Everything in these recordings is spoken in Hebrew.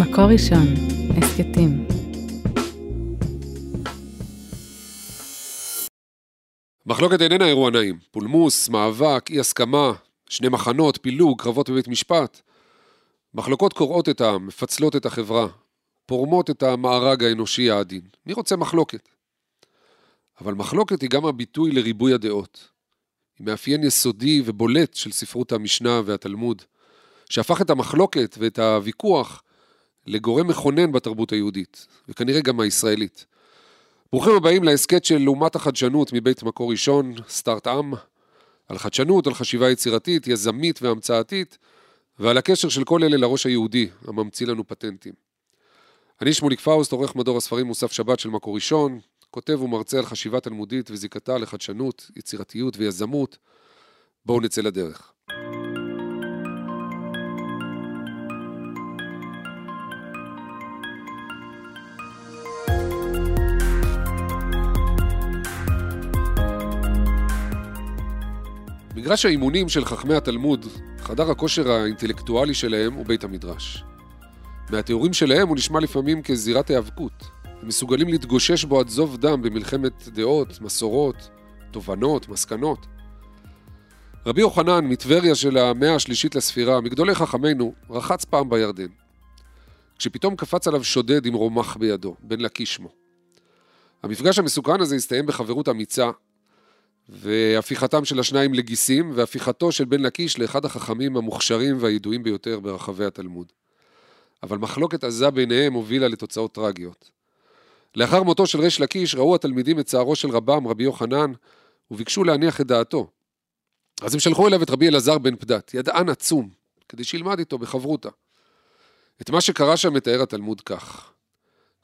מקור ראשון, הסכתים. מחלוקת איננה אירוע נעים. פולמוס, מאבק, אי הסכמה, שני מחנות, פילוג, קרבות בבית משפט. מחלוקות קורעות את העם, מפצלות את החברה, פורמות את המארג האנושי העדין. מי רוצה מחלוקת? אבל מחלוקת היא גם הביטוי לריבוי הדעות. היא מאפיין יסודי ובולט של ספרות המשנה והתלמוד, שהפך את המחלוקת ואת הוויכוח לגורם מכונן בתרבות היהודית, וכנראה גם הישראלית. ברוכים הבאים להסכת של לעומת החדשנות מבית מקור ראשון, סטארט-עם, על חדשנות, על חשיבה יצירתית, יזמית והמצאתית, ועל הקשר של כל אלה לראש היהודי, הממציא לנו פטנטים. אני שמוליק פאוסט, עורך מדור הספרים מוסף שבת של מקור ראשון, כותב ומרצה על חשיבה תלמודית וזיקתה לחדשנות, יצירתיות ויזמות. בואו נצא לדרך. מגרש האימונים של חכמי התלמוד, חדר הכושר האינטלקטואלי שלהם הוא בית המדרש. מהתיאורים שלהם הוא נשמע לפעמים כזירת היאבקות. הם מסוגלים להתגושש בו עד זוב דם במלחמת דעות, מסורות, תובנות, מסקנות. רבי יוחנן, מטבריה של המאה השלישית לספירה, מגדולי חכמינו, רחץ פעם בירדן. כשפתאום קפץ עליו שודד עם רומח בידו, בן לקיש שמו. המפגש המסוכן הזה הסתיים בחברות אמיצה, והפיכתם של השניים לגיסים, והפיכתו של בן לקיש לאחד החכמים המוכשרים והידועים ביותר ברחבי התלמוד. אבל מחלוקת עזה ביניהם הובילה לתוצאות טרגיות. לאחר מותו של ריש לקיש ראו התלמידים את צערו של רבם, רבי יוחנן, וביקשו להניח את דעתו. אז הם שלחו אליו את רבי אלעזר בן פדת, ידען עצום, כדי שילמד איתו בחברותא. את מה שקרה שם מתאר התלמוד כך: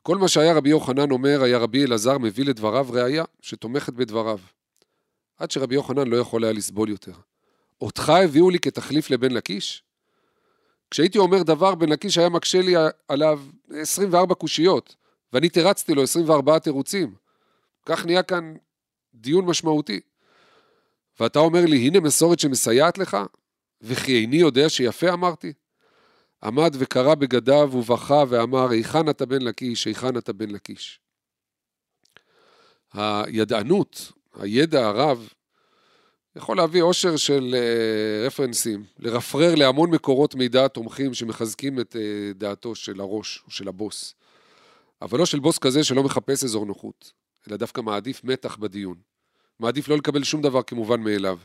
כל מה שהיה רבי יוחנן אומר, היה רבי אלעזר מביא לדבריו ראייה שתומכת בדבריו. עד שרבי יוחנן לא יכול היה לסבול יותר. אותך הביאו לי כתחליף לבן לקיש? כשהייתי אומר דבר, בן לקיש היה מקשה לי עליו 24 קושיות, ואני תירצתי לו 24 תירוצים. כך נהיה כאן דיון משמעותי. ואתה אומר לי, הנה מסורת שמסייעת לך? וכי איני יודע שיפה אמרתי? עמד וקרא בגדיו ובכה ואמר, היכן אתה בן לקיש, היכן אתה בן לקיש. הידענות, הידע הרב, יכול להביא עושר של uh, רפרנסים, לרפרר להמון מקורות מידע תומכים שמחזקים את uh, דעתו של הראש או של הבוס. אבל לא של בוס כזה שלא מחפש אזור נוחות, אלא דווקא מעדיף מתח בדיון. מעדיף לא לקבל שום דבר כמובן מאליו.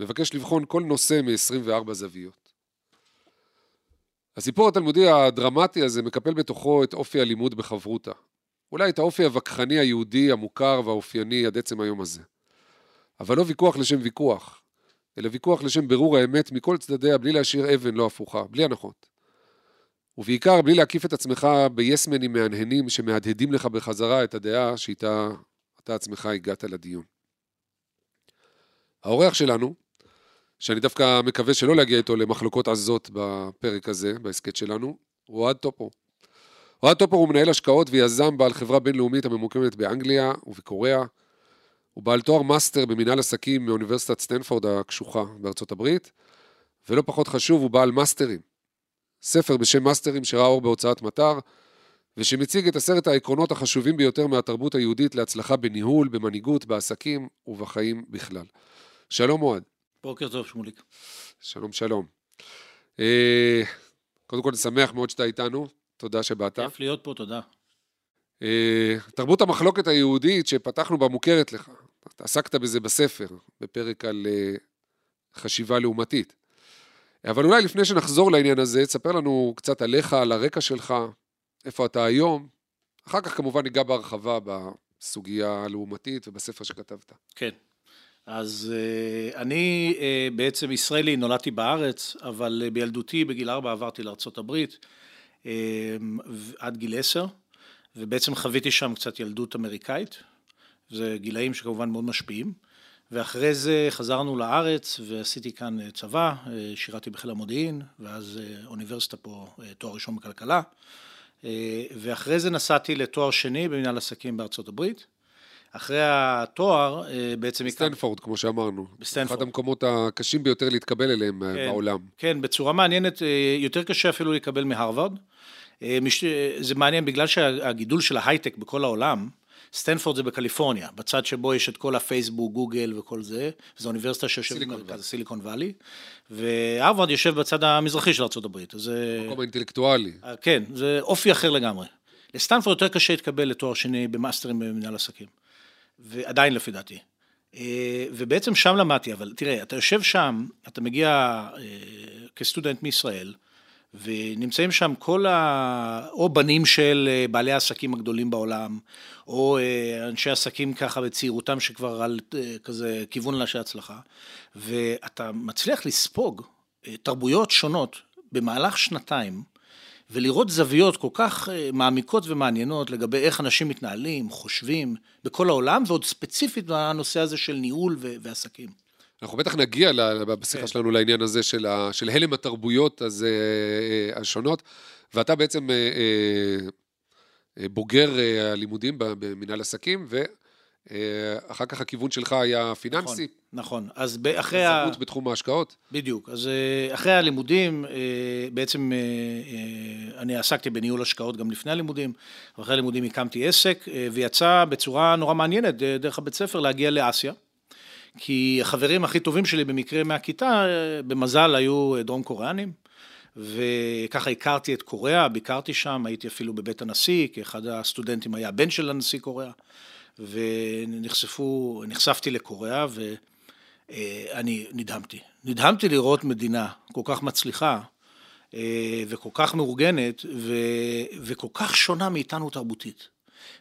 מבקש לבחון כל נושא מ-24 זוויות. הסיפור התלמודי הדרמטי הזה מקפל בתוכו את אופי הלימוד בחברותא. אולי את האופי הווכחני היהודי המוכר והאופייני עד עצם היום הזה. אבל לא ויכוח לשם ויכוח, אלא ויכוח לשם בירור האמת מכל צדדיה, בלי להשאיר אבן לא הפוכה, בלי הנחות. ובעיקר בלי להקיף את עצמך ביסמנים מהנהנים שמהדהדים לך בחזרה את הדעה שאיתה אתה עצמך הגעת לדיון. האורח שלנו, שאני דווקא מקווה שלא להגיע איתו למחלוקות עזות בפרק הזה, בהסכת שלנו, הוא אוהד טופו. אוהד טופו הוא מנהל השקעות ויזם בעל חברה בינלאומית הממוקמת באנגליה ובקוריאה. הוא בעל תואר מאסטר במנהל עסקים מאוניברסיטת סטנפורד הקשוחה בארצות הברית, ולא פחות חשוב, הוא בעל מאסטרים. ספר בשם מאסטרים שראה אור בהוצאת מטר, ושמציג את עשרת העקרונות החשובים ביותר מהתרבות היהודית להצלחה בניהול, במנהיגות, בעסקים ובחיים בכלל. שלום אוהד. בוקר טוב שמוליק. שלום שלום. אה, קודם כל, שמח מאוד שאתה איתנו, תודה שבאת. כיף להיות פה, תודה. אה, תרבות המחלוקת היהודית שפתחנו בה מוכרת לך. עסקת בזה בספר, בפרק על אה, חשיבה לעומתית. אבל אולי לפני שנחזור לעניין הזה, תספר לנו קצת עליך, על הרקע שלך, איפה אתה היום. אחר כך כמובן ניגע בהרחבה בסוגיה הלעומתית ובספר שכתבת. כן. אז uh, אני בעצם ישראלי, נולדתי בארץ, אבל בילדותי בגיל ארבע עברתי לארה"ב uh, עד גיל עשר, ובעצם חוויתי שם קצת ילדות אמריקאית, זה גילאים שכמובן מאוד משפיעים. ואחרי זה חזרנו לארץ ועשיתי כאן אה, צבא, אה, שירתי בחיל המודיעין, ואז אה, אוניברסיטה פה, תואר ראשון בכלכלה, ואחרי זה נסעתי לתואר שני במנהל עסקים בארצות הברית, אחרי התואר, אה, בעצם... סטנפורד, כמו שאמרנו. בסטנפורד. אחד המקומות הקשים ביותר להתקבל אליהם אה, כן. בעולם. כן, בצורה מעניינת, אה, יותר קשה אפילו לקבל מהרווארד. זה מעניין בגלל שהגידול של ההייטק בכל העולם, סטנפורד זה בקליפורניה, בצד שבו יש את כל הפייסבוק, גוגל וכל זה, זו אוניברסיטה שיושבת במרכז. סיליקון וואלי, והרווארד יושב בצד המזרחי של ארה"ב, זה... המקום האינטלקטואלי. כן, זה אופי אחר לגמרי. לסטנפורד יותר קשה להתקבל לתואר שני במאסטרים במנהל עסקים. ועדיין לפי דעתי. אה, ובעצם שם למדתי, אבל תראה, אתה יושב שם, אתה מגיע אה, כסטודנט מישראל, ונמצאים שם כל ה... או בנים של אה, בעלי העסקים הגדולים בעולם, או אנשי עסקים ככה בצעירותם שכבר על כזה כיוון של הצלחה, ואתה מצליח לספוג תרבויות שונות במהלך שנתיים, ולראות זוויות כל כך אה, מעמיקות ומעניינות לגבי איך אנשים מתנהלים, חושבים, בכל העולם, ועוד ספציפית בנושא הזה של ניהול ו- ועסקים. אנחנו בטח נגיע בשיחה כן. שלנו לעניין הזה של, ה, של הלם התרבויות אז, אה, אה, השונות, ואתה בעצם בוגר הלימודים במנהל עסקים, ואחר כך הכיוון שלך היה פיננסי, נכון, אז ב- אחרי ה... זהות בתחום ההשקעות. בדיוק, אז אה, אחרי הלימודים, אה, בעצם אה, אה, אני עסקתי בניהול השקעות גם לפני הלימודים, ואחרי הלימודים הקמתי עסק, אה, ויצא בצורה נורא מעניינת, אה, דרך הבית ספר, להגיע לאסיה. כי החברים הכי טובים שלי במקרה מהכיתה, אה, במזל היו אה, דרום קוריאנים, וככה הכרתי את קוריאה, ביקרתי שם, הייתי אפילו בבית הנשיא, כי אחד הסטודנטים היה הבן של הנשיא קוריאה, ונחשפו, נחשפתי לקוריאה, ו... אה, אני נדהמתי. נדהמתי לראות מדינה כל כך מצליחה אה, וכל כך מאורגנת ו, וכל כך שונה מאיתנו תרבותית.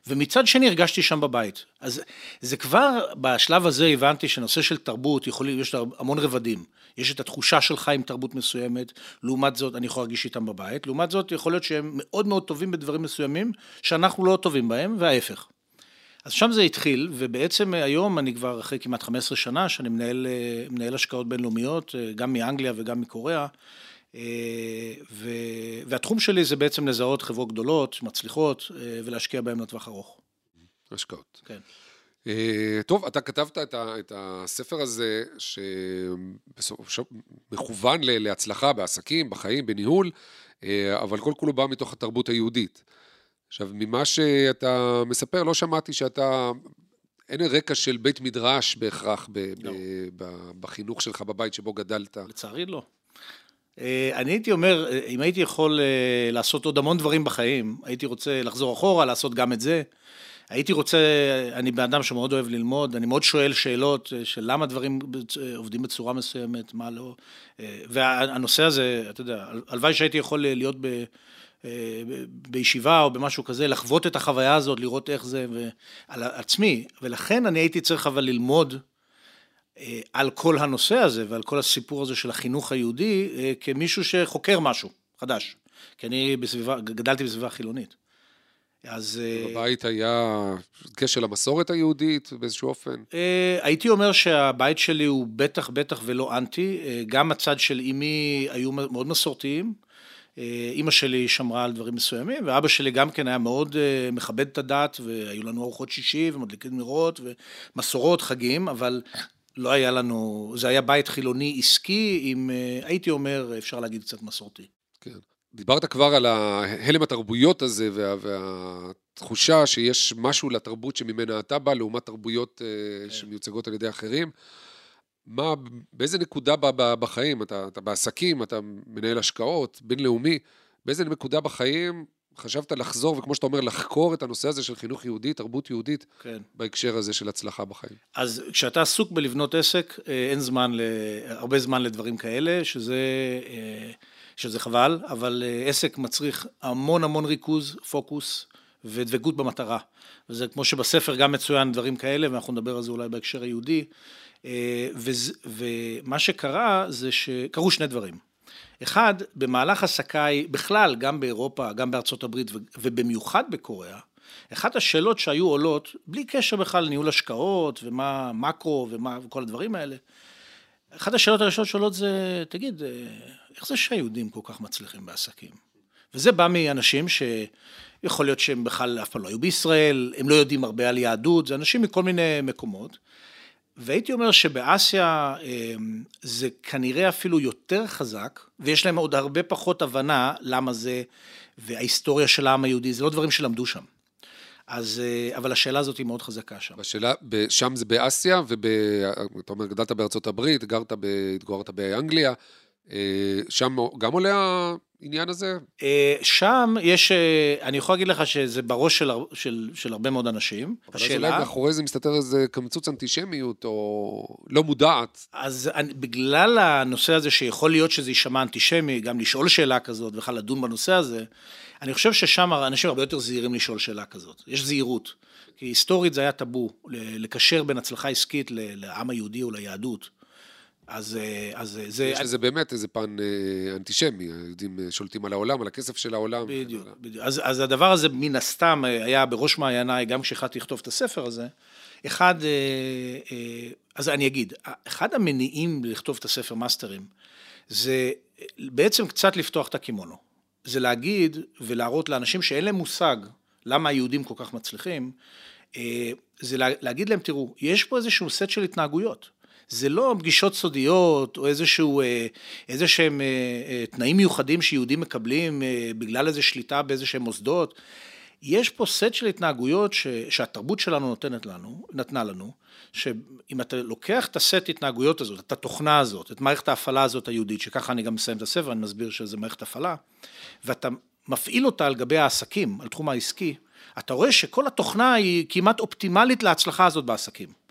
ומצד שני הרגשתי שם בבית. אז זה כבר, בשלב הזה הבנתי שנושא של תרבות, יכול, יש לה המון רבדים. יש את התחושה שלך עם תרבות מסוימת, לעומת זאת אני יכול להרגיש איתם בבית, לעומת זאת יכול להיות שהם מאוד מאוד טובים בדברים מסוימים, שאנחנו לא טובים בהם, וההפך. אז שם זה התחיל, ובעצם היום אני כבר אחרי כמעט 15 שנה שאני מנהל, אה, מנהל השקעות בינלאומיות, אה, גם מאנגליה וגם מקוריאה, אה, ו, והתחום שלי זה בעצם לזהות חברות גדולות, מצליחות, ולהשקיע בהן לטווח ארוך. השקעות. כן. טוב, אתה כתבת את, ה, את הספר הזה, שמכוון להצלחה בעסקים, בחיים, בניהול, אבל כל כולו בא מתוך התרבות היהודית. עכשיו, ממה שאתה מספר, לא שמעתי שאתה... אין רקע של בית מדרש בהכרח ב, לא. ב, ב, בחינוך שלך בבית שבו גדלת. לצערי לא. אה, אני הייתי אומר, אה, אם הייתי יכול אה, לעשות עוד המון דברים בחיים, הייתי רוצה לחזור אחורה, לעשות גם את זה. הייתי רוצה, אני בן אדם שמאוד אוהב ללמוד, אני מאוד שואל שאלות של למה דברים עובדים בצורה מסוימת, מה לא. והנושא הזה, אתה יודע, הלוואי שהייתי יכול להיות ב... אה, בישיבה או במשהו כזה, לחוות את החוויה הזאת, לראות איך זה, ועל עצמי, ולכן אני הייתי צריך אבל ללמוד אה, על כל הנושא הזה ועל כל הסיפור הזה של החינוך היהודי אה, כמישהו שחוקר משהו חדש. כי אני בסביבה, גדלתי בסביבה חילונית. אז בבית היה קשר למסורת היהודית באיזשהו אופן. הייתי אומר שהבית שלי הוא בטח בטח ולא אנטי, גם הצד של אמי היו מאוד מסורתיים. אה, אימא שלי שמרה על דברים מסוימים, ואבא שלי גם כן היה מאוד אה, מכבד את הדת, והיו לנו ארוחות שישי ומדליקים נרות ומסורות, חגים, אבל לא היה לנו, זה היה בית חילוני עסקי עם, אה, הייתי אומר, אפשר להגיד קצת מסורתי. כן. דיברת כבר על הלם התרבויות הזה וה, והתחושה שיש משהו לתרבות שממנה אתה בא, לעומת תרבויות כן. שמיוצגות על ידי אחרים. מה, באיזה נקודה בחיים, אתה, אתה בעסקים, אתה מנהל השקעות, בינלאומי, באיזה נקודה בחיים חשבת לחזור, וכמו שאתה אומר, לחקור את הנושא הזה של חינוך יהודי, תרבות יהודית, כן. בהקשר הזה של הצלחה בחיים? אז כשאתה עסוק בלבנות עסק, אה, אין זמן, ל... הרבה זמן לדברים כאלה, שזה, אה, שזה חבל, אבל אה, עסק מצריך המון המון ריכוז, פוקוס ודבקות במטרה. וזה כמו שבספר גם מצוין דברים כאלה, ואנחנו נדבר על זה אולי בהקשר היהודי. אה, ומה שקרה זה שקרו שני דברים. אחד, במהלך עסקיי, בכלל, גם באירופה, גם בארצות הברית ובמיוחד בקוריאה, אחת השאלות שהיו עולות, בלי קשר בכלל לניהול השקעות ומה מקרו ומה וכל הדברים האלה, אחת השאלות הראשונות שעולות זה, תגיד, איך זה שהיהודים כל כך מצליחים בעסקים? וזה בא מאנשים שיכול להיות שהם בכלל אף פעם לא היו בישראל, הם לא יודעים הרבה על יהדות, זה אנשים מכל מיני מקומות. והייתי אומר שבאסיה אמ, זה כנראה אפילו יותר חזק, ויש להם עוד הרבה פחות הבנה למה זה, וההיסטוריה של העם היהודי, זה לא דברים שלמדו שם. אז, אה, אבל השאלה הזאת היא מאוד חזקה שם. השאלה, שם זה באסיה, ואתה אומר, גדלת בארצות הברית, גרת, התגוררת באנגליה, שם גם עולה העניין הזה? אה, שם יש, אני יכול להגיד לך שזה בראש של, של, של הרבה מאוד אנשים. אבל השאלה... אז אולי מאחורי זה מסתתר איזה קמצוץ אנטישמיות, או לא מודעת. אז אני, בגלל הנושא הזה שיכול להיות שזה יישמע אנטישמי, גם לשאול שאלה כזאת, בכלל לדון בנושא הזה, אני חושב ששם אנשים הרבה יותר זהירים לשאול שאלה כזאת. יש זהירות. כי היסטורית זה היה טאבו, לקשר בין הצלחה עסקית לעם היהודי או ליהדות. אז, אז זה... יש לזה באמת איזה פן אה, אנטישמי, היהודים אה, שולטים על העולם, על הכסף של העולם. בדיוק, בדיוק. אז, אז הדבר הזה מן הסתם אה, היה בראש מעייניי, גם כשהחלטתי לכתוב את הספר הזה. אחד, אז אני אגיד, אחד המניעים לכתוב את הספר מאסטרים, זה בעצם קצת לפתוח את הקימונו. זה להגיד ולהראות לאנשים שאין להם מושג למה היהודים כל כך מצליחים, אה, זה להגיד להם, תראו, יש פה איזשהו סט של התנהגויות. זה לא פגישות סודיות או איזשהו, אה, איזה שהם אה, תנאים מיוחדים שיהודים מקבלים בגלל איזו שליטה באיזה שהם מוסדות. יש פה סט של התנהגויות ש, שהתרבות שלנו נותנת לנו, נתנה לנו, שאם אתה לוקח את הסט התנהגויות הזאת, את התוכנה הזאת, את מערכת ההפעלה הזאת היהודית, שככה אני גם מסיים את הספר, אני מסביר שזה מערכת הפעלה, ואתה מפעיל אותה על גבי העסקים, על תחום העסקי, אתה רואה שכל התוכנה היא כמעט אופטימלית להצלחה הזאת בעסקים.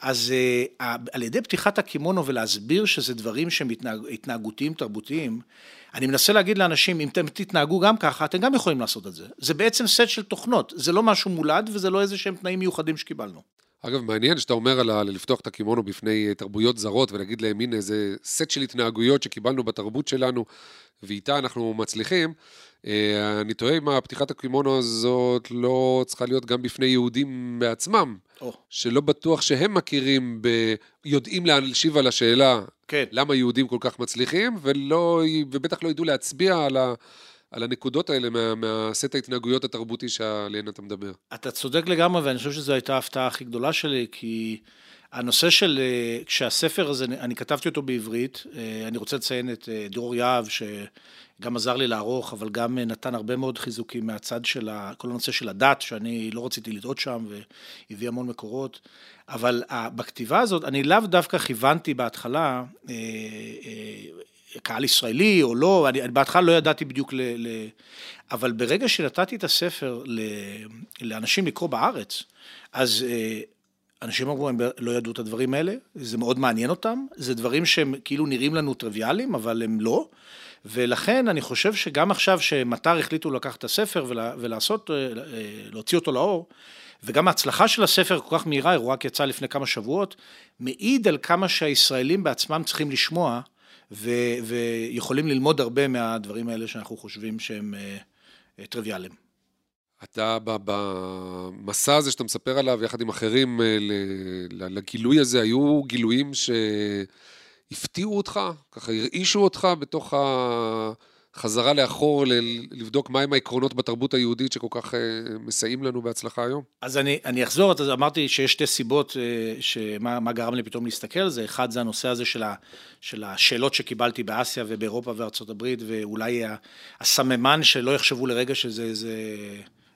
אז uh, על ידי פתיחת הקימונו ולהסביר שזה דברים שהם התנהג, התנהגותיים תרבותיים, אני מנסה להגיד לאנשים, אם אתם תתנהגו גם ככה, אתם גם יכולים לעשות את זה. זה בעצם סט של תוכנות, זה לא משהו מולד וזה לא איזה שהם תנאים מיוחדים שקיבלנו. אגב, מעניין שאתה אומר על לפתוח את הקימונו בפני אה, תרבויות זרות ולהגיד להם, הנה, איזה סט של התנהגויות שקיבלנו בתרבות שלנו, ואיתה אנחנו מצליחים. אה, אני תוהה אם הפתיחת הקימונו הזאת לא צריכה להיות גם בפני יהודים בעצמם, oh. שלא בטוח שהם מכירים, ב... יודעים להשיב על השאלה כן. למה יהודים כל כך מצליחים, ולא, ובטח לא ידעו להצביע על ה... על הנקודות האלה מה, מהסט ההתנהגויות התרבותי שעליהן אתה מדבר. אתה צודק לגמרי, ואני חושב שזו הייתה ההפתעה הכי גדולה שלי, כי הנושא של, אה, כשהספר הזה, אני כתבתי אותו בעברית, אה, אני רוצה לציין את אה, דרור יהב, שגם עזר לי לערוך, אבל גם נתן הרבה מאוד חיזוקים מהצד של כל הנושא של הדת, שאני לא רציתי לטעות שם, והביא המון מקורות. אבל בכתיבה הזאת, אני לאו דווקא כיוונתי בהתחלה, קהל ישראלי או לא, אני, אני בהתחלה לא ידעתי בדיוק ל... ל אבל ברגע שנתתי את הספר ל, לאנשים לקרוא בארץ, אז אנשים אמרו, הם לא ידעו את הדברים האלה, זה מאוד מעניין אותם, זה דברים שהם כאילו נראים לנו טריוויאליים, אבל הם לא, ולכן אני חושב שגם עכשיו שמטר החליטו לקחת את הספר ולעשות, אה, להוציא אותו לאור, וגם ההצלחה של הספר כל כך מהירה, הוא רק יצא לפני כמה שבועות, מעיד על כמה שהישראלים בעצמם צריכים לשמוע, ו- ויכולים ללמוד הרבה מהדברים האלה שאנחנו חושבים שהם אה, טריוויאליים. אתה במסע הזה שאתה מספר עליו יחד עם אחרים אה, לגילוי הזה, היו גילויים שהפתיעו אותך, ככה הרעישו אותך בתוך החזרה לאחור לבדוק מהם העקרונות בתרבות היהודית שכל כך אה, מסייעים לנו בהצלחה היום? אז אני, אני אחזור, אז אמרתי שיש שתי סיבות אה, שמה גרם לי פתאום להסתכל על זה, אחד זה הנושא הזה של, ה, של השאלות שקיבלתי באסיה ובאירופה וארצות הברית, ואולי הסממן שלא יחשבו לרגע שזה איזה...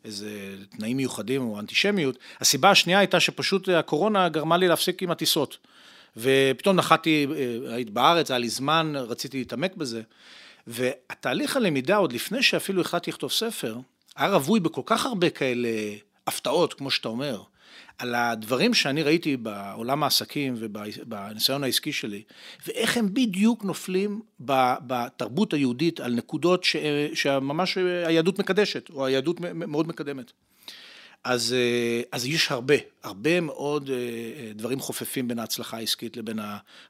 איזה תנאים מיוחדים או אנטישמיות. הסיבה השנייה הייתה שפשוט הקורונה גרמה לי להפסיק עם הטיסות. ופתאום נחתי, אה, היית בארץ, היה לי זמן, רציתי להתעמק בזה. והתהליך הלמידה, עוד לפני שאפילו החלטתי לכתוב ספר, היה רווי בכל כך הרבה כאלה הפתעות, כמו שאתה אומר. על הדברים שאני ראיתי בעולם העסקים ובניסיון העסקי שלי, ואיך הם בדיוק נופלים בתרבות היהודית על נקודות שממש היהדות מקדשת, או היהדות מאוד מקדמת. אז, אז יש הרבה, הרבה מאוד דברים חופפים בין ההצלחה העסקית לבין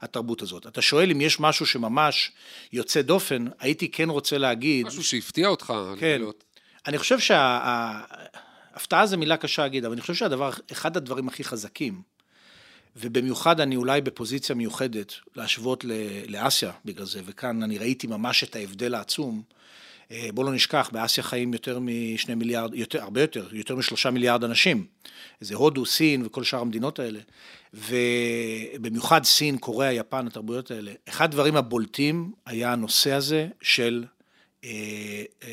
התרבות הזאת. אתה שואל אם יש משהו שממש יוצא דופן, הייתי כן רוצה להגיד... משהו שהפתיע אותך. כן. אני חושב שה... הפתעה זה מילה קשה להגיד, אבל אני חושב שהדבר, אחד הדברים הכי חזקים, ובמיוחד אני אולי בפוזיציה מיוחדת להשוות לאסיה בגלל זה, וכאן אני ראיתי ממש את ההבדל העצום, אה, בואו לא נשכח, באסיה חיים יותר משני מיליארד, יותר, הרבה יותר, יותר משלושה מיליארד אנשים. זה הודו, סין וכל שאר המדינות האלה. ובמיוחד סין, קוריאה, יפן, התרבויות האלה. אחד הדברים הבולטים היה הנושא הזה של אה, אה,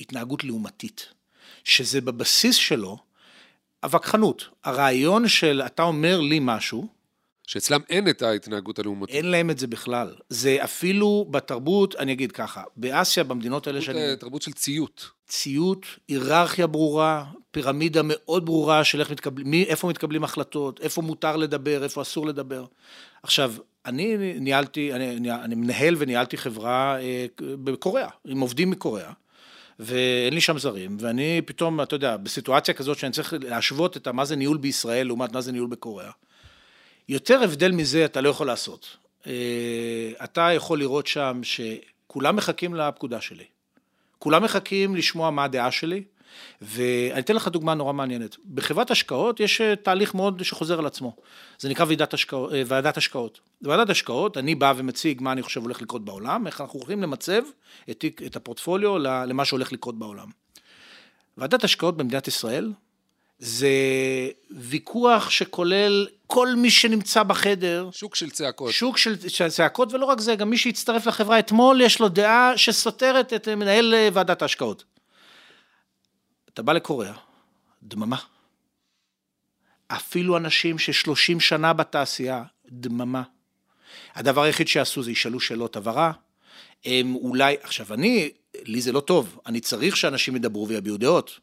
התנהגות לעומתית. שזה בבסיס שלו הווכחנות. הרעיון של אתה אומר לי משהו, שאצלם אין את ההתנהגות הלאומתית. אין להם את זה בכלל. זה אפילו בתרבות, אני אגיד ככה, באסיה, במדינות האלה שאני... אה, תרבות של ציות. ציות, היררכיה ברורה, פירמידה מאוד ברורה של איך מתקבלים, מי, איפה מתקבלים החלטות, איפה מותר לדבר, איפה אסור לדבר. עכשיו, אני ניהלתי, אני, אני מנהל וניהלתי חברה אה, בקוריאה, עם עובדים מקוריאה. ואין לי שם זרים, ואני פתאום, אתה יודע, בסיטואציה כזאת שאני צריך להשוות את מה זה ניהול בישראל לעומת מה זה ניהול בקוריאה. יותר הבדל מזה אתה לא יכול לעשות. אה, אתה יכול לראות שם שכולם מחכים לפקודה שלי. כולם מחכים לשמוע מה הדעה שלי, ואני אתן לך דוגמה נורא מעניינת. בחברת השקעות יש אה, תהליך מאוד שחוזר על עצמו. זה נקרא ועידת השקעות. אה, ועדת השקעות. ועדת השקעות, אני בא ומציג מה אני חושב הולך לקרות בעולם, איך אנחנו הולכים למצב את, את הפורטפוליו למה שהולך לקרות בעולם. ועדת השקעות במדינת ישראל זה ויכוח שכולל כל מי שנמצא בחדר. שוק של צעקות. שוק של, של צעקות, ולא רק זה, גם מי שהצטרף לחברה אתמול, יש לו דעה שסותרת את מנהל אה, ועדת ההשקעות. אתה בא לקוריאה, דממה. אפילו אנשים ששלושים שנה בתעשייה, דממה. הדבר היחיד שעשו זה ישאלו שאלות הבהרה. הם אולי, עכשיו אני, לי זה לא טוב, אני צריך שאנשים ידברו ויביעו דעות.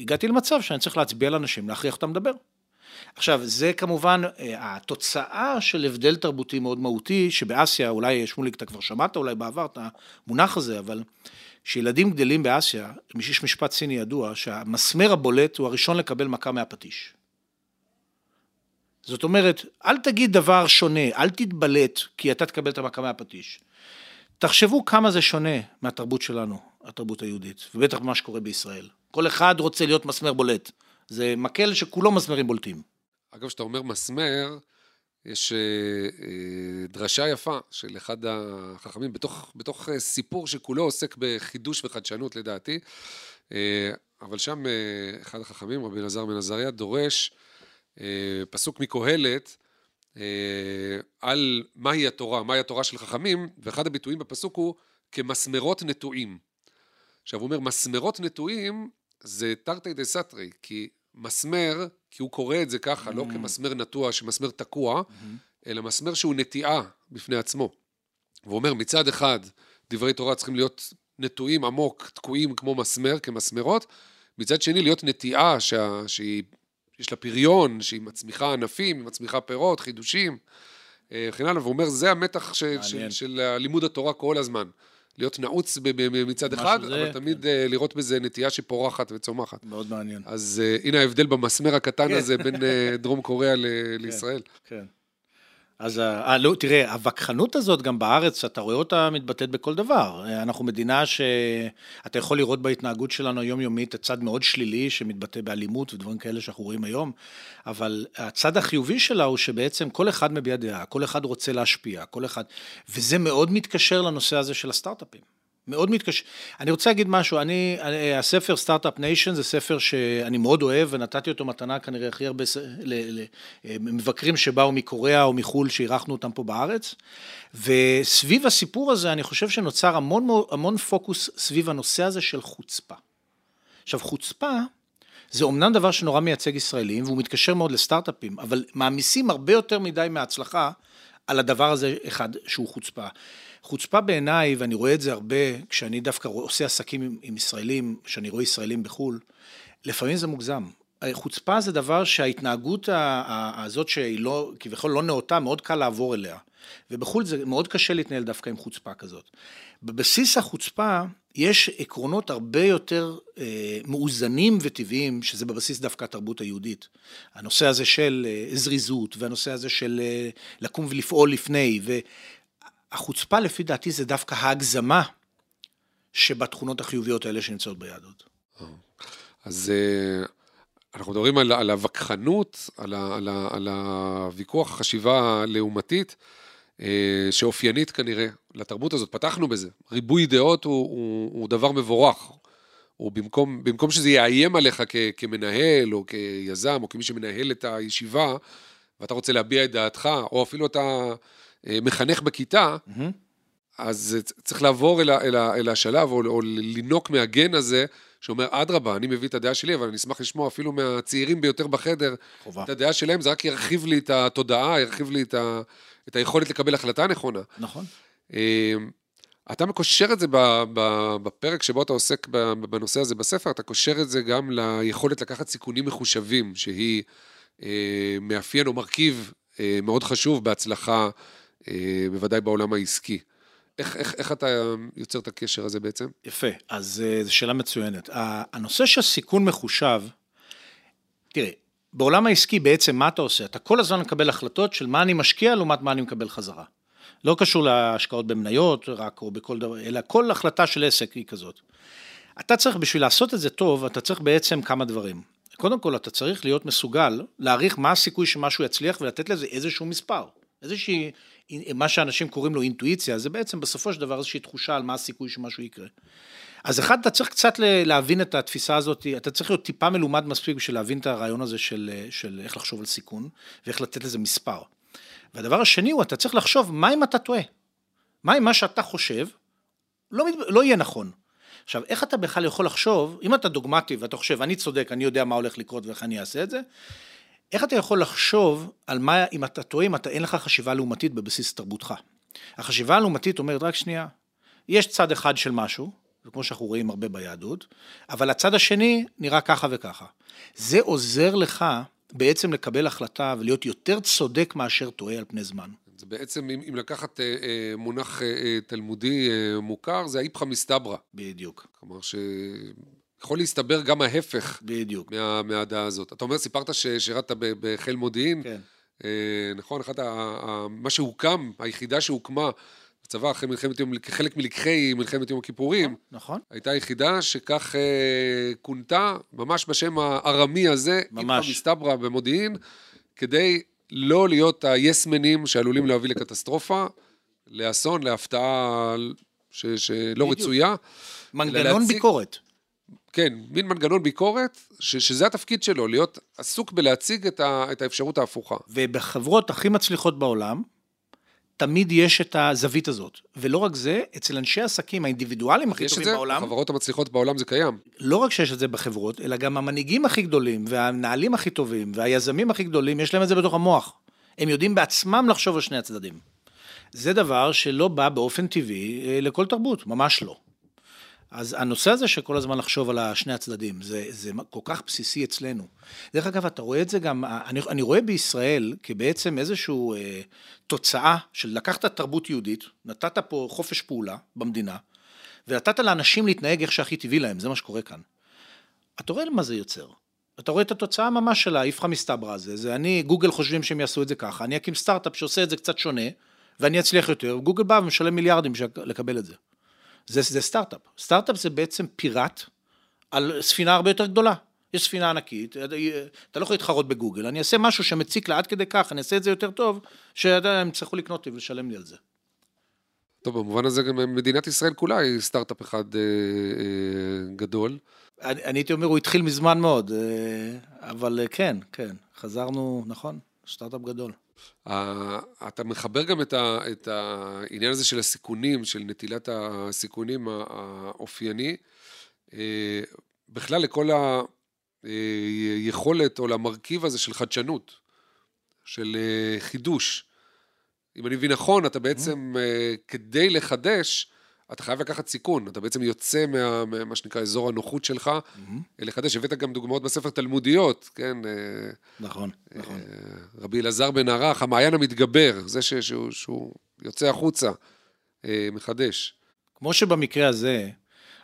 הגעתי למצב שאני צריך להצביע לאנשים, להכריח אותם לדבר. עכשיו, זה כמובן אה, התוצאה של הבדל תרבותי מאוד מהותי, שבאסיה, אולי שמוליק, אתה כבר שמעת אולי בעבר את המונח הזה, אבל כשילדים גדלים באסיה, יש משפט סיני ידוע, שהמסמר הבולט הוא הראשון לקבל מכה מהפטיש. זאת אומרת, אל תגיד דבר שונה, אל תתבלט כי אתה תקבל את המכה מהפטיש. תחשבו כמה זה שונה מהתרבות שלנו, התרבות היהודית, ובטח ממה שקורה בישראל. כל אחד רוצה להיות מסמר בולט. זה מקל שכולו מסמרים בולטים. אגב, כשאתה אומר מסמר, יש אה, אה, דרשה יפה של אחד החכמים בתוך, בתוך אה, סיפור שכולו עוסק בחידוש וחדשנות לדעתי, אבל שם אחד החכמים, רבי אלעזר בן עזריה, דורש פסוק מקהלת על מהי התורה, מהי התורה של חכמים, ואחד הביטויים בפסוק הוא כמסמרות נטועים. עכשיו הוא אומר, מסמרות נטועים זה תרתי דה סתרי, כי מסמר, כי הוא קורא את זה ככה, לא mm. לא כמסמר נטוע, שמסמר תקוע, mm-hmm. אלא מסמר שהוא נטיעה בפני עצמו. והוא אומר, מצד אחד, דברי תורה צריכים להיות נטועים עמוק, תקועים כמו מסמר, כמסמרות, מצד שני, להיות נטיעה שה, שהיא, יש לה פריון, שהיא מצמיחה ענפים, היא מצמיחה פירות, חידושים, אה, וכן הלאה, והוא אומר, זה המתח ש, של, של לימוד התורה כל הזמן. להיות נעוץ מצד אחד, זה, אבל תמיד כן. לראות בזה נטייה שפורחת וצומחת. מאוד מעניין. אז uh, הנה ההבדל במסמר הקטן כן. הזה בין uh, דרום קוריאה כן, לישראל. כן. אז 아, לא, תראה, הווכחנות הזאת גם בארץ, אתה רואה אותה מתבטאת בכל דבר. אנחנו מדינה שאתה יכול לראות בהתנהגות שלנו היומיומית צד מאוד שלילי שמתבטא באלימות ודברים כאלה שאנחנו רואים היום, אבל הצד החיובי שלה הוא שבעצם כל אחד מביע דעה, כל אחד רוצה להשפיע, כל אחד, וזה מאוד מתקשר לנושא הזה של הסטארט-אפים. מאוד מתקשר. אני רוצה להגיד משהו, אני, הספר Start-Up Nation זה ספר שאני מאוד אוהב ונתתי אותו מתנה כנראה הכי הרבה למבקרים שבאו מקוריאה או מחו"ל שאירחנו אותם פה בארץ. וסביב הסיפור הזה אני חושב שנוצר המון, המון פוקוס סביב הנושא הזה של חוצפה. עכשיו חוצפה זה אומנם דבר שנורא מייצג ישראלים והוא מתקשר מאוד לסטארט-אפים, אבל מעמיסים הרבה יותר מדי מההצלחה על הדבר הזה אחד שהוא חוצפה. חוצפה בעיניי, ואני רואה את זה הרבה, כשאני דווקא עושה עסקים עם, עם ישראלים, כשאני רואה ישראלים בחו"ל, לפעמים זה מוגזם. חוצפה זה דבר שההתנהגות הזאת שהיא לא, כביכול לא נאותה, מאוד קל לעבור אליה. ובחו"ל זה מאוד קשה להתנהל דווקא עם חוצפה כזאת. בבסיס החוצפה יש עקרונות הרבה יותר אה, מאוזנים וטבעיים, שזה בבסיס דווקא התרבות היהודית. הנושא הזה של אה, זריזות, והנושא הזה של אה, לקום ולפעול לפני, החוצפה לפי דעתי זה דווקא ההגזמה שבתכונות החיוביות האלה שנמצאות ביהדות. אז אה, אנחנו מדברים על, על הווכחנות, על, על, על הוויכוח, החשיבה הלעומתית. אה, שאופיינית כנראה לתרבות הזאת. פתחנו בזה. ריבוי דעות הוא, הוא, הוא דבר מבורך. הוא במקום, במקום שזה יאיים עליך כ, כמנהל, או כיזם, או כמי שמנהל את הישיבה, ואתה רוצה להביע את דעתך, או אפילו אתה אה, מחנך בכיתה, mm-hmm. אז צריך לעבור אל, אל, אל השלב, או, או לינוק מהגן הזה, שאומר, אדרבה, אני מביא את הדעה שלי, אבל אני אשמח לשמוע אפילו מהצעירים ביותר בחדר, חובה. את הדעה שלהם, זה רק ירחיב לי את התודעה, ירחיב לי את, ה, את היכולת לקבל החלטה נכונה. נכון. אה, אתה מקושר את זה בפרק שבו אתה עוסק בנושא הזה בספר, אתה קושר את זה גם ליכולת לקחת סיכונים מחושבים, שהיא אה, מאפיין או מרכיב אה, מאוד חשוב בהצלחה, אה, בוודאי בעולם העסקי. איך, איך, איך אתה יוצר את הקשר הזה בעצם? יפה, אז זו שאלה מצוינת. הנושא של סיכון מחושב, תראה, בעולם העסקי בעצם מה אתה עושה? אתה כל הזמן מקבל החלטות של מה אני משקיע לעומת מה אני מקבל חזרה. לא קשור להשקעות במניות רק או בכל דבר, אלא כל החלטה של עסק היא כזאת. אתה צריך, בשביל לעשות את זה טוב, אתה צריך בעצם כמה דברים. קודם כל, אתה צריך להיות מסוגל להעריך מה הסיכוי שמשהו יצליח ולתת לזה איזשהו מספר. איזושהי, מה שאנשים קוראים לו אינטואיציה, זה בעצם בסופו של דבר איזושהי תחושה על מה הסיכוי שמשהו יקרה. אז אחד, אתה צריך קצת להבין את התפיסה הזאת, אתה צריך להיות טיפה מלומד מספיק בשביל להבין את הרעיון הזה של, של איך לחשוב על סיכון, ואיך לתת לזה מספר. והדבר השני הוא, אתה צריך לחשוב, מה אם אתה טועה? מה אם מה שאתה חושב לא, לא יהיה נכון? עכשיו, איך אתה בכלל יכול לחשוב, אם אתה דוגמטי ואתה חושב, אני צודק, אני יודע מה הולך לקרות ואיך אני אעשה את זה, איך אתה יכול לחשוב על מה, אם אתה טועה, אם אתה אין לך חשיבה לעומתית בבסיס תרבותך? החשיבה הלעומתית אומרת, רק שנייה, יש צד אחד של משהו, וכמו שאנחנו רואים הרבה ביהדות, אבל הצד השני נראה ככה וככה. זה עוזר לך בעצם לקבל החלטה ולהיות יותר צודק מאשר טועה על פני זמן. זה בעצם, אם, אם לקחת אה, אה, מונח אה, אה תלמודי אה, מוכר, זה האיפכא מסתברא. בדיוק. כלומר, ש... יכול להסתבר גם ההפך. בדיוק. מה, מהדעה הזאת. אתה אומר, סיפרת ששירת בחיל מודיעין. כן. אה, נכון, אחת ה, ה, מה שהוקם, היחידה שהוקמה בצבא אחרי מלחמת יום, כחלק מלקחי מלחמת יום הכיפורים. נכון. הייתה יחידה שכך אה, כונתה, ממש בשם הארמי הזה, ממש. מסתברא במודיעין, כדי לא להיות היסמנים שעלולים להביא לקטסטרופה, לאסון, להפתעה ש, שלא בדיוק. רצויה. מנגנון להציג, ביקורת. כן, מין מנגנון ביקורת, ש, שזה התפקיד שלו, להיות עסוק בלהציג את, ה, את האפשרות ההפוכה. ובחברות הכי מצליחות בעולם, תמיד יש את הזווית הזאת. ולא רק זה, אצל אנשי העסקים האינדיבידואלים הכי טובים בעולם... יש את זה, בחברות המצליחות בעולם זה קיים. לא רק שיש את זה בחברות, אלא גם המנהיגים הכי גדולים, והמנהלים הכי טובים, והיזמים הכי גדולים, יש להם את זה בתוך המוח. הם יודעים בעצמם לחשוב על שני הצדדים. זה דבר שלא בא באופן טבעי אה, לכל תרבות, ממש לא. אז הנושא הזה של כל הזמן לחשוב על שני הצדדים, זה, זה כל כך בסיסי אצלנו. דרך אגב, אתה רואה את זה גם, אני, אני רואה בישראל כבעצם איזושהי אה, תוצאה של לקחת תרבות יהודית, נתת פה חופש פעולה במדינה, ונתת לאנשים להתנהג איך שהכי טבעי להם, זה מה שקורה כאן. אתה רואה מה זה יוצר. אתה רואה את התוצאה ממש של האיפכא מסתברא הזה, זה אני, גוגל חושבים שהם יעשו את זה ככה, אני אקים סטארט-אפ שעושה את זה קצת שונה, ואני אצליח יותר, גוגל בא ומשלם מיליארדים לקבל את זה. זה, זה סטארט-אפ. סטארט-אפ זה בעצם פיראט על ספינה הרבה יותר גדולה. יש ספינה ענקית, אתה לא יכול להתחרות בגוגל, אני אעשה משהו שמציק לה עד כדי כך, אני אעשה את זה יותר טוב, שהם יצטרכו לקנות לי ולשלם לי על זה. טוב, במובן הזה גם מדינת ישראל כולה היא סטארט-אפ אחד אה, אה, גדול. אני, אני הייתי אומר, הוא התחיל מזמן מאוד, אה, אבל אה, כן, כן, חזרנו, נכון, סטארט-אפ גדול. אתה מחבר גם את, ה, את העניין הזה של הסיכונים, של נטילת הסיכונים האופייני, אה, בכלל לכל היכולת או למרכיב הזה של חדשנות, של אה, חידוש. אם אני מבין נכון, אתה בעצם, mm-hmm. כדי לחדש, אתה חייב לקחת סיכון, אתה בעצם יוצא מה, מה שנקרא אזור הנוחות שלך, mm-hmm. לחדש. הבאת גם דוגמאות בספר תלמודיות, כן? אה, נכון, נכון. רבי אלעזר בן ערך, המעיין המתגבר, זה ש, שהוא, שהוא יוצא החוצה, אה, מחדש. כמו שבמקרה הזה,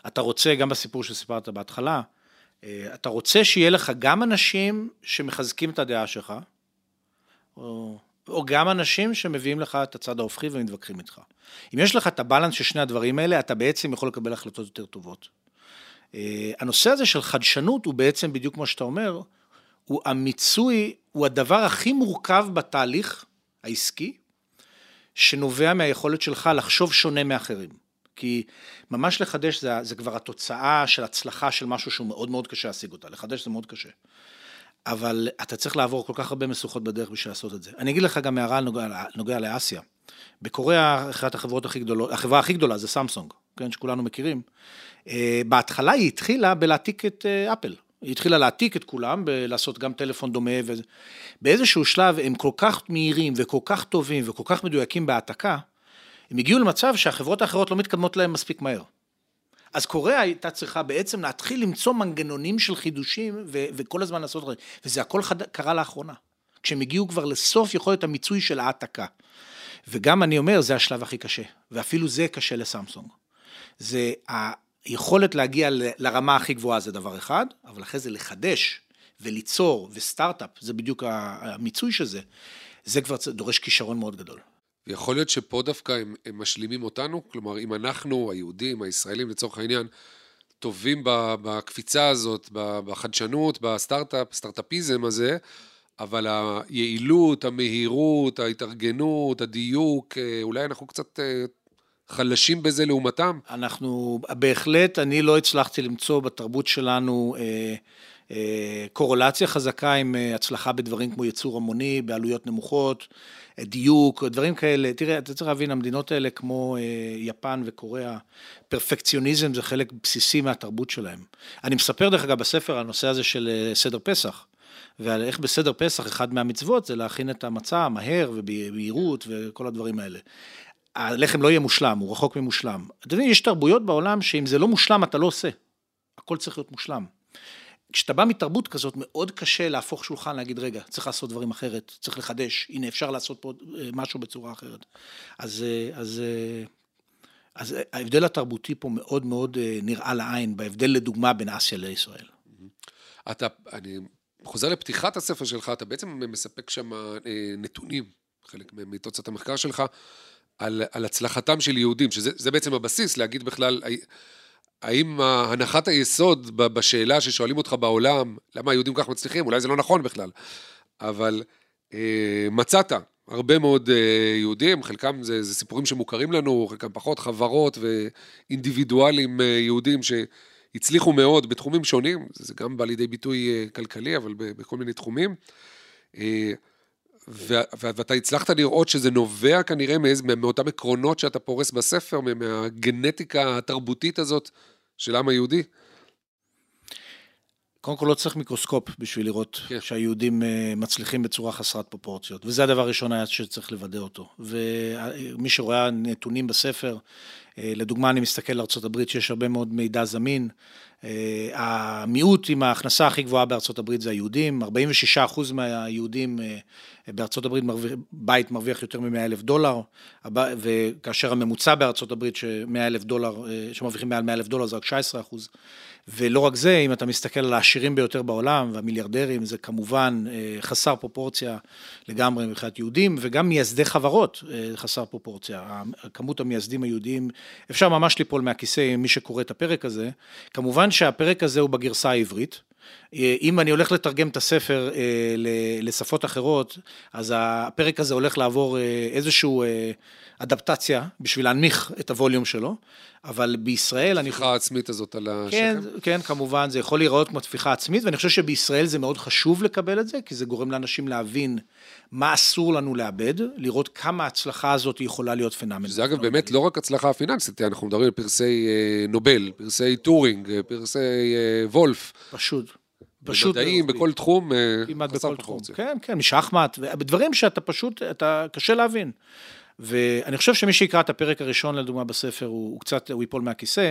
אתה רוצה, גם בסיפור שסיפרת בהתחלה, אתה רוצה שיהיה לך גם אנשים שמחזקים את הדעה שלך, או או גם אנשים שמביאים לך את הצד ההופכי ומתווכחים איתך. אם יש לך את הבלנס של שני הדברים האלה, אתה בעצם יכול לקבל החלטות יותר טובות. אה, הנושא הזה של חדשנות הוא בעצם, בדיוק כמו שאתה אומר, הוא המיצוי, הוא הדבר הכי מורכב בתהליך העסקי, שנובע מהיכולת שלך לחשוב שונה מאחרים. כי ממש לחדש זה, זה כבר התוצאה של הצלחה של משהו שהוא מאוד מאוד קשה להשיג אותה. לחדש זה מאוד קשה. אבל אתה צריך לעבור כל כך הרבה משוכות בדרך בשביל לעשות את זה. אני אגיד לך גם הערה נוגע, נוגע לאסיה. בקוריאה, אחת החברות הכי גדולות, החברה הכי גדולה זה סמסונג, כן, שכולנו מכירים. אה, בהתחלה היא התחילה בלהעתיק את אה, אפל. היא התחילה להעתיק את כולם, לעשות גם טלפון דומה. וזה. באיזשהו שלב הם כל כך מהירים וכל כך טובים וכל כך מדויקים בהעתקה, הם הגיעו למצב שהחברות האחרות לא מתקדמות להם מספיק מהר. אז קוריאה הייתה צריכה בעצם להתחיל למצוא מנגנונים של חידושים ו- וכל הזמן לעשות, וזה הכל חד... קרה לאחרונה. כשהם הגיעו כבר לסוף יכולת המיצוי של העתקה. וגם אני אומר, זה השלב הכי קשה, ואפילו זה קשה לסמסונג. זה היכולת להגיע ל- לרמה הכי גבוהה זה דבר אחד, אבל אחרי זה לחדש וליצור וסטארט-אפ, זה בדיוק המיצוי של זה, זה כבר דורש כישרון מאוד גדול. ויכול להיות שפה דווקא הם, הם משלימים אותנו, כלומר, אם אנחנו, היהודים, הישראלים לצורך העניין, טובים בקפיצה הזאת, בחדשנות, בסטארט-אפ, סטארט-אפיזם הזה, אבל היעילות, המהירות, ההתארגנות, הדיוק, אה, אולי אנחנו קצת אה, חלשים בזה לעומתם? אנחנו, בהחלט, אני לא הצלחתי למצוא בתרבות שלנו אה, אה, קורולציה חזקה עם אה, הצלחה בדברים כמו ייצור המוני, בעלויות נמוכות. דיוק, דברים כאלה. תראה, אתה צריך להבין, המדינות האלה כמו אה, יפן וקוריאה, פרפקציוניזם זה חלק בסיסי מהתרבות שלהם. אני מספר דרך אגב בספר על הנושא הזה של אה, סדר פסח. ועל איך בסדר פסח, אחד מהמצוות זה להכין את המצה מהר ובהירות וכל הדברים האלה. הלחם לא יהיה מושלם, הוא רחוק ממושלם. אתה מבין, יש תרבויות בעולם שאם זה לא מושלם, אתה לא עושה. הכל צריך להיות מושלם. כשאתה בא מתרבות כזאת, מאוד קשה להפוך שולחן, להגיד, רגע, צריך לעשות דברים אחרת, צריך לחדש, הנה, אפשר לעשות פה אה, משהו בצורה אחרת. אז, אה, אז, אה, אז ההבדל התרבותי פה מאוד מאוד נראה לעין, בהבדל לדוגמה בין אסיה לישראל. אתה, אני חוזר לפתיחת הספר שלך, אתה בעצם מספק שם נתונים, חלק מתוצאת המחקר שלך, על, על הצלחתם של יהודים, שזה בעצם הבסיס להגיד בכלל, האם הנחת היסוד בשאלה ששואלים אותך בעולם, למה היהודים כך מצליחים, אולי זה לא נכון בכלל, אבל אה, מצאת הרבה מאוד אה, יהודים, חלקם זה, זה סיפורים שמוכרים לנו, חלקם פחות, חברות ואינדיבידואלים אה, יהודים שהצליחו מאוד בתחומים שונים, זה גם בא לידי ביטוי אה, כלכלי, אבל בכל מיני תחומים. אה, ואתה הצלחת לראות שזה נובע כנראה מאיז, מאותם עקרונות שאתה פורס בספר, מהגנטיקה התרבותית הזאת של העם היהודי? קודם כל לא צריך מיקרוסקופ בשביל לראות כן. שהיהודים אה, מצליחים בצורה חסרת פרופורציות, וזה הדבר הראשון היה שצריך לוודא אותו. ומי שרואה נתונים בספר, אה, לדוגמה אני מסתכל על ארה"ב שיש הרבה מאוד מידע זמין, אה, המיעוט עם ההכנסה הכי גבוהה בארצות הברית זה היהודים, 46% מהיהודים בארצות הברית מרוויח, בית מרוויח יותר מ-100 אלף דולר, וכאשר הממוצע בארצות הברית ש-100 אלף דולר, שמרוויחים מעל 100 אלף דולר זה רק 19 אחוז. ולא רק זה, אם אתה מסתכל על העשירים ביותר בעולם והמיליארדרים, זה כמובן אה, חסר פרופורציה לגמרי מבחינת יהודים, וגם מייסדי חברות אה, חסר פרופורציה. כמות המייסדים היהודים, אפשר ממש ליפול מהכיסא מי שקורא את הפרק הזה. כמובן שהפרק הזה הוא בגרסה העברית. אה, אם אני הולך לתרגם את הספר לשפות אחרות, אז הפרק הזה הולך לעבור איזשהו אדפטציה בשביל להנמיך את הווליום שלו, אבל בישראל אני... הטפיחה העצמית הזאת על השכם? כן, כן, כמובן, זה יכול להיראות כמו טפיחה עצמית, ואני חושב שבישראל זה מאוד חשוב לקבל את זה, כי זה גורם לאנשים להבין מה אסור לנו לאבד, לראות כמה ההצלחה הזאת יכולה להיות פנומנלית. זה אגב באמת לא רק הצלחה פיננסית, אנחנו מדברים על פרסי אה, נובל, פרסי טורינג, אה, פרסי אה, וולף. פשוט. פשוט... במדעים, בכל תחום, כמעט בכל תחום. כן, כן, משחמט, בדברים שאתה פשוט, אתה קשה להבין. ואני חושב שמי שיקרא את הפרק הראשון, לדוגמה, בספר, הוא, הוא קצת, הוא ייפול מהכיסא.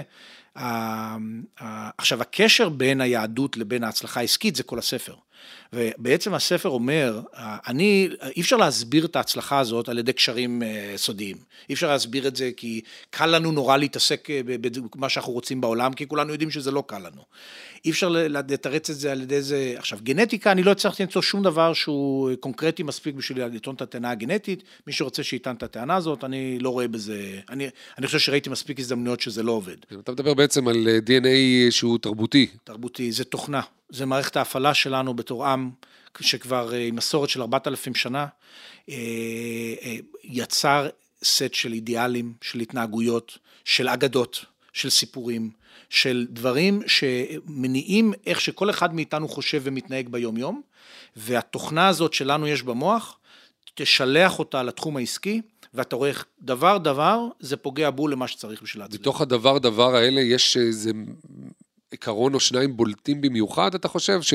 עכשיו, הקשר בין היהדות לבין ההצלחה העסקית זה כל הספר. ובעצם הספר אומר, אני, אי אפשר להסביר את ההצלחה הזאת על ידי קשרים אה, סודיים. אי אפשר להסביר את זה כי קל לנו נורא להתעסק אה, במה שאנחנו רוצים בעולם, כי כולנו יודעים שזה לא קל לנו. אי אפשר לתרץ את זה על ידי זה. עכשיו, גנטיקה, אני לא הצלחתי למצוא שום דבר שהוא קונקרטי מספיק בשביל לטעון את הטענה הגנטית. מי שרוצה שיטען את הטענה הזאת, אני לא רואה בזה, אני, אני חושב שראיתי מספיק הזדמנויות שזה לא עובד. אתה מדבר בעצם על אה, DNA שהוא תרבותי. תרבותי, זה תוכנה. זה מערכת ההפעלה שלנו בתור עם, שכבר אה, עם מסורת של 4,000 שנה, אה, יצר סט של אידיאלים, של התנהגויות, של אגדות, של סיפורים, של דברים שמניעים איך שכל אחד מאיתנו חושב ומתנהג ביום-יום, והתוכנה הזאת שלנו יש במוח, תשלח אותה לתחום העסקי, ואתה רואה איך דבר דבר זה פוגע בול למה שצריך בשביל להצליח. בתוך הדבר דבר האלה יש איזה עיקרון או שניים בולטים במיוחד, אתה חושב? ש,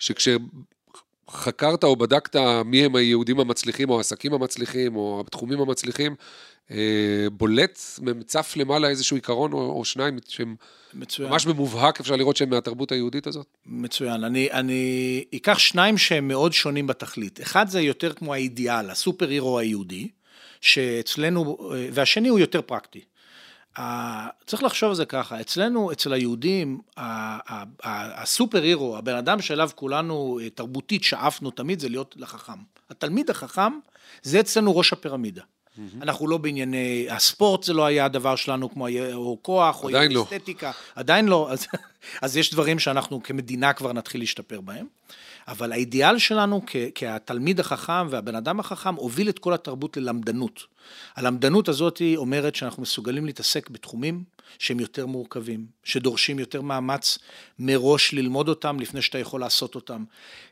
שכשחקרת או בדקת מי הם היהודים המצליחים או העסקים המצליחים או התחומים המצליחים, אה, בולט, צף למעלה איזשהו עיקרון או, או שניים שהם מצוין. ממש במובהק אפשר לראות שהם מהתרבות היהודית הזאת? מצוין. אני, אני אקח שניים שהם מאוד שונים בתכלית. אחד זה יותר כמו האידיאל, הסופר הירו היהודי, שאצלנו, והשני הוא יותר פרקטי. צריך לחשוב על זה ככה, אצלנו, אצל היהודים, הסופר הירו, הבן אדם שאליו כולנו תרבותית שאפנו תמיד, זה להיות לחכם. התלמיד החכם, זה אצלנו ראש הפירמידה. Mm-hmm. אנחנו לא בענייני, הספורט זה לא היה הדבר שלנו כמו, או כוח, או לא. אסתטיקה. עדיין לא. אז, אז יש דברים שאנחנו כמדינה כבר נתחיל להשתפר בהם. אבל האידיאל שלנו כ- כהתלמיד החכם והבן אדם החכם הוביל את כל התרבות ללמדנות. הלמדנות הזאת אומרת שאנחנו מסוגלים להתעסק בתחומים שהם יותר מורכבים, שדורשים יותר מאמץ מראש ללמוד אותם לפני שאתה יכול לעשות אותם.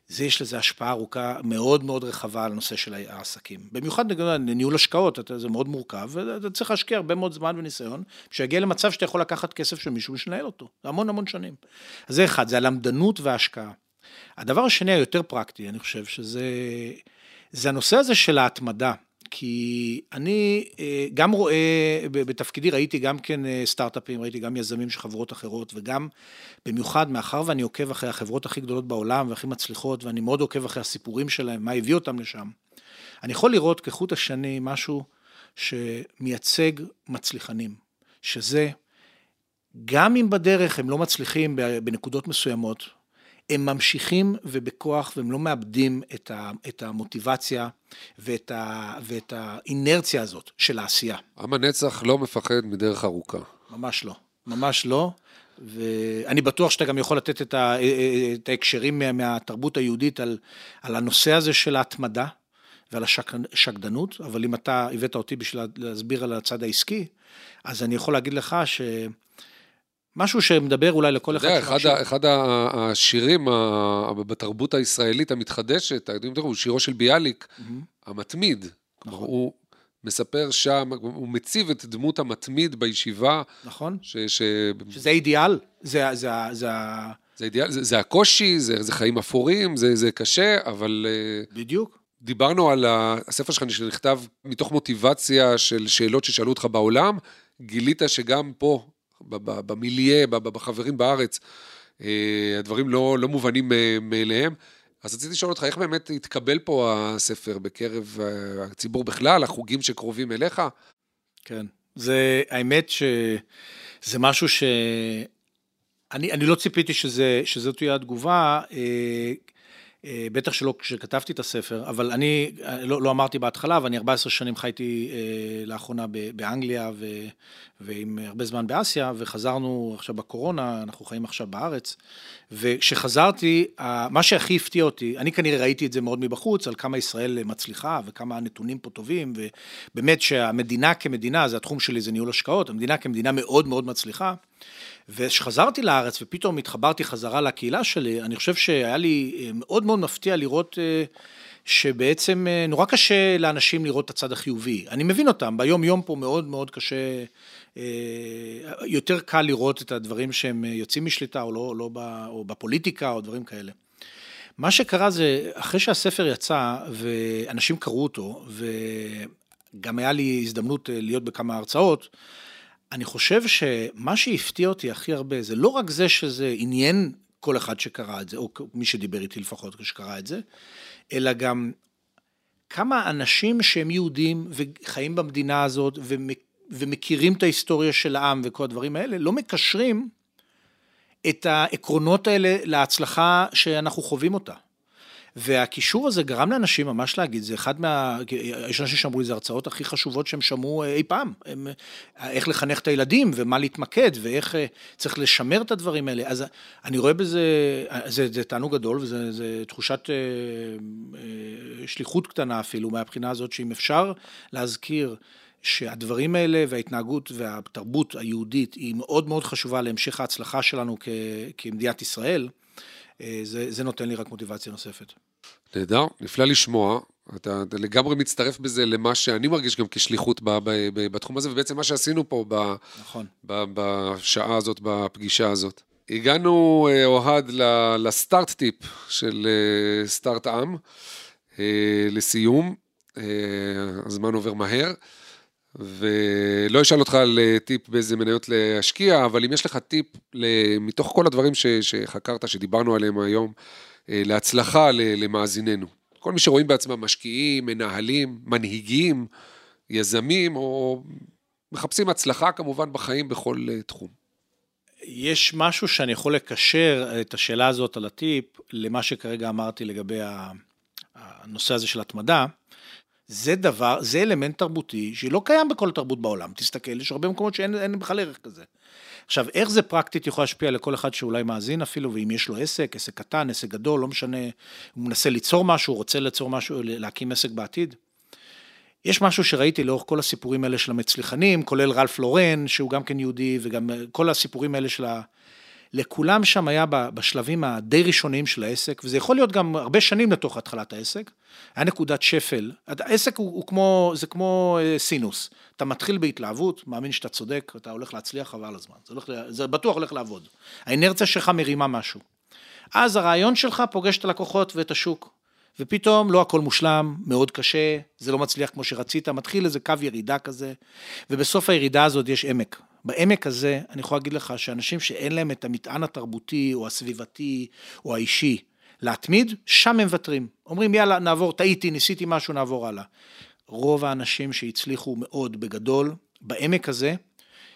זה יש לזה השפעה ארוכה מאוד מאוד רחבה על הנושא של העסקים. במיוחד לניהול השקעות, זה מאוד מורכב, ואתה צריך להשקיע הרבה מאוד זמן וניסיון, שיגיע למצב שאתה יכול לקחת כסף של מישהו ושנהל אותו, המון המון שנים. אז זה אחד, זה הלמדנות וההשקעה. הדבר השני היותר פרקטי, אני חושב שזה זה הנושא הזה של ההתמדה. כי אני אה, גם רואה, בתפקידי ראיתי גם כן אה, סטארט-אפים, ראיתי גם יזמים של חברות אחרות, וגם במיוחד מאחר ואני עוקב אחרי החברות הכי גדולות בעולם והכי מצליחות, ואני מאוד עוקב אחרי הסיפורים שלהם, מה הביא אותם לשם. אני יכול לראות כחוט השני משהו שמייצג מצליחנים, שזה גם אם בדרך הם לא מצליחים בנקודות מסוימות, הם ממשיכים ובכוח והם לא מאבדים את, ה, את המוטיבציה ואת, ה, ואת האינרציה הזאת של העשייה. עם הנצח לא מפחד מדרך ארוכה. ממש לא, ממש לא. ואני בטוח שאתה גם יכול לתת את, ה, את ההקשרים מה, מהתרבות היהודית על, על הנושא הזה של ההתמדה ועל השקדנות, אבל אם אתה הבאת אותי בשביל להסביר על הצד העסקי, אז אני יכול להגיד לך ש... משהו שמדבר אולי לכל אחד. אתה יודע, אחד השירים בתרבות הישראלית המתחדשת, הוא שירו של ביאליק, המתמיד. נכון. הוא מספר שם, הוא מציב את דמות המתמיד בישיבה. נכון. ש, ש... שזה אידיאל, זה, זה, זה, זה אידיאל, זה, זה הקושי, זה, זה חיים אפורים, זה, זה קשה, אבל... אה, בדיוק. דיברנו על הספר שלך שנכתב מתוך מוטיבציה של שאלות ששאלו אותך בעולם, גילית שגם פה, במיליה, בחברים בארץ, אה, הדברים לא, לא מובנים מאליהם. אז רציתי לשאול אותך, איך באמת התקבל פה הספר בקרב אה, הציבור בכלל, החוגים שקרובים אליך? כן, זה, האמת שזה משהו ש... אני, אני לא ציפיתי שזה, שזאת תהיה התגובה, אה, אה, בטח שלא כשכתבתי את הספר, אבל אני לא, לא אמרתי בהתחלה, ואני 14 שנים חייתי אה, לאחרונה באנגליה ו, ועם הרבה זמן באסיה, וחזרנו עכשיו בקורונה, אנחנו חיים עכשיו בארץ, וכשחזרתי, מה שהכי הפתיע אותי, אני כנראה ראיתי את זה מאוד מבחוץ, על כמה ישראל מצליחה וכמה הנתונים פה טובים, ובאמת שהמדינה כמדינה, זה התחום שלי, זה ניהול השקעות, המדינה כמדינה מאוד מאוד מצליחה. וכשחזרתי לארץ ופתאום התחברתי חזרה לקהילה שלי, אני חושב שהיה לי אה, מאוד מאוד מפתיע לראות אה, שבעצם אה, נורא קשה לאנשים לראות את הצד החיובי. אני מבין אותם, ביום יום פה מאוד מאוד קשה, יותר קל לראות את הדברים שהם יוצאים משליטה או, לא, לא, או בפוליטיקה או דברים כאלה. מה שקרה זה, אחרי שהספר יצא ואנשים קראו אותו, וגם היה לי הזדמנות להיות בכמה הרצאות, אני חושב שמה שהפתיע אותי הכי הרבה זה לא רק זה שזה עניין כל אחד שקרא את זה, או מי שדיבר איתי לפחות שקרא את זה, אלא גם כמה אנשים שהם יהודים וחיים במדינה הזאת ומכירים את ההיסטוריה של העם וכל הדברים האלה, לא מקשרים את העקרונות האלה להצלחה שאנחנו חווים אותה. והקישור הזה גרם לאנשים ממש להגיד, זה אחד מה... יש אנשים שאמרו, זה הרצאות הכי חשובות שהם שמעו אי פעם. הם, איך לחנך את הילדים ומה להתמקד ואיך אה, צריך לשמר את הדברים האלה. אז אני רואה בזה, זה, זה תענוג גדול וזה תחושת אה, אה, שליחות קטנה אפילו, מהבחינה הזאת שאם אפשר להזכיר שהדברים האלה וההתנהגות והתרבות היהודית היא מאוד מאוד חשובה להמשך ההצלחה שלנו כ, כמדינת ישראל, אה, זה, זה נותן לי רק מוטיבציה נוספת. נהדר, נפלא לשמוע. אתה, אתה לגמרי מצטרף בזה למה שאני מרגיש גם כשליחות ב, ב, ב, בתחום הזה, ובעצם מה שעשינו פה ב, נכון. ב, בשעה הזאת, בפגישה הזאת. הגענו, אה, אוהד, לסטארט טיפ של אה, סטארט עם, לסיום. הזמן עובר מהר. ולא אשאל אותך על אה, טיפ באיזה מניות להשקיע, אבל אם יש לך טיפ מתוך כל הדברים ש, שחקרת, שדיברנו עליהם היום, אה, להצלחה למאזיננו. כל מי שרואים בעצמם משקיעים, מנהלים, מנהיגים, יזמים, או מחפשים הצלחה כמובן בחיים בכל אה, תחום. יש משהו שאני יכול לקשר את השאלה הזאת על הטיפ למה שכרגע אמרתי לגבי הנושא הזה של התמדה. זה דבר, זה אלמנט תרבותי שלא קיים בכל תרבות בעולם. תסתכל, יש הרבה מקומות שאין בכלל ערך כזה. עכשיו, איך זה פרקטית יכול להשפיע לכל אחד שאולי מאזין אפילו, ואם יש לו עסק, עסק קטן, עסק גדול, לא משנה, הוא מנסה ליצור משהו, רוצה ליצור משהו, להקים עסק בעתיד. יש משהו שראיתי לאורך כל הסיפורים האלה של המצליחנים, כולל רלף לורן, שהוא גם כן יהודי, וגם כל הסיפורים האלה של ה... לכולם שם היה בשלבים הדי ראשוניים של העסק, וזה יכול להיות גם הרבה שנים לתוך התחלת העסק, היה נקודת שפל. העסק הוא, הוא כמו, זה כמו אה, סינוס. אתה מתחיל בהתלהבות, מאמין שאתה צודק, אתה הולך להצליח, חבל הזמן. זה, הולך, זה בטוח הולך לעבוד. האנרציה שלך מרימה משהו. אז הרעיון שלך פוגש את הלקוחות ואת השוק. ופתאום לא הכל מושלם, מאוד קשה, זה לא מצליח כמו שרצית, מתחיל איזה קו ירידה כזה, ובסוף הירידה הזאת יש עמק. בעמק הזה, אני יכול להגיד לך שאנשים שאין להם את המטען התרבותי, או הסביבתי, או האישי, להתמיד, שם הם מוותרים. אומרים, יאללה, נעבור, טעיתי, ניסיתי משהו, נעבור הלאה. רוב האנשים שהצליחו מאוד בגדול, בעמק הזה,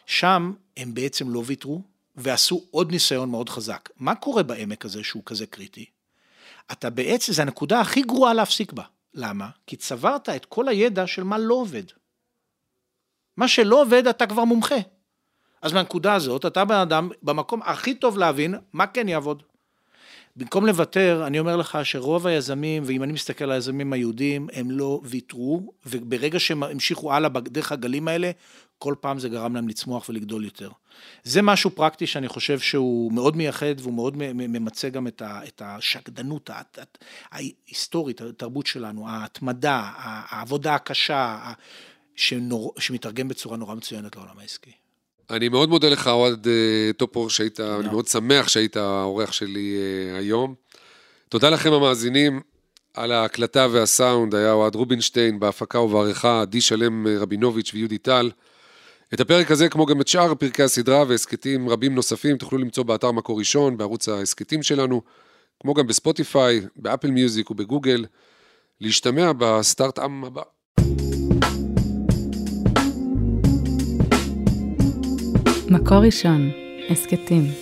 שם הם בעצם לא ויתרו, ועשו עוד ניסיון מאוד חזק. מה קורה בעמק הזה שהוא כזה קריטי? אתה בעצם, זו הנקודה הכי גרועה להפסיק בה. למה? כי צברת את כל הידע של מה לא עובד. מה שלא עובד, אתה כבר מומחה. אז מהנקודה הזאת, אתה בן אדם במקום הכי טוב להבין מה כן יעבוד. במקום לוותר, אני אומר לך שרוב היזמים, ואם אני מסתכל על היזמים היהודים, הם לא ויתרו, וברגע שהם המשיכו הלאה בדרך הגלים האלה, כל פעם זה גרם להם לצמוח ולגדול יותר. זה משהו פרקטי שאני חושב שהוא מאוד מייחד והוא מאוד ממצה גם את השקדנות ההיסטורית, התרבות שלנו, ההתמדה, העבודה הקשה, שמתרגם בצורה נורא מצוינת לעולם העסקי. אני מאוד מודה לך, אוהד אה, טופור, שהיית, אני מאוד שמח שהיית האורח שלי אה, היום. תודה לכם המאזינים על ההקלטה והסאונד, היה אוהד רובינשטיין, בהפקה ובעריכה עדי שלם אה, רבינוביץ' ויהודי טל. את הפרק הזה, כמו גם את שאר פרקי הסדרה והסכתים רבים נוספים, תוכלו למצוא באתר מקור ראשון, בערוץ ההסכתים שלנו, כמו גם בספוטיפיי, באפל מיוזיק ובגוגל. להשתמע בסטארט-עם הבא. מקור ראשון, הסכתים.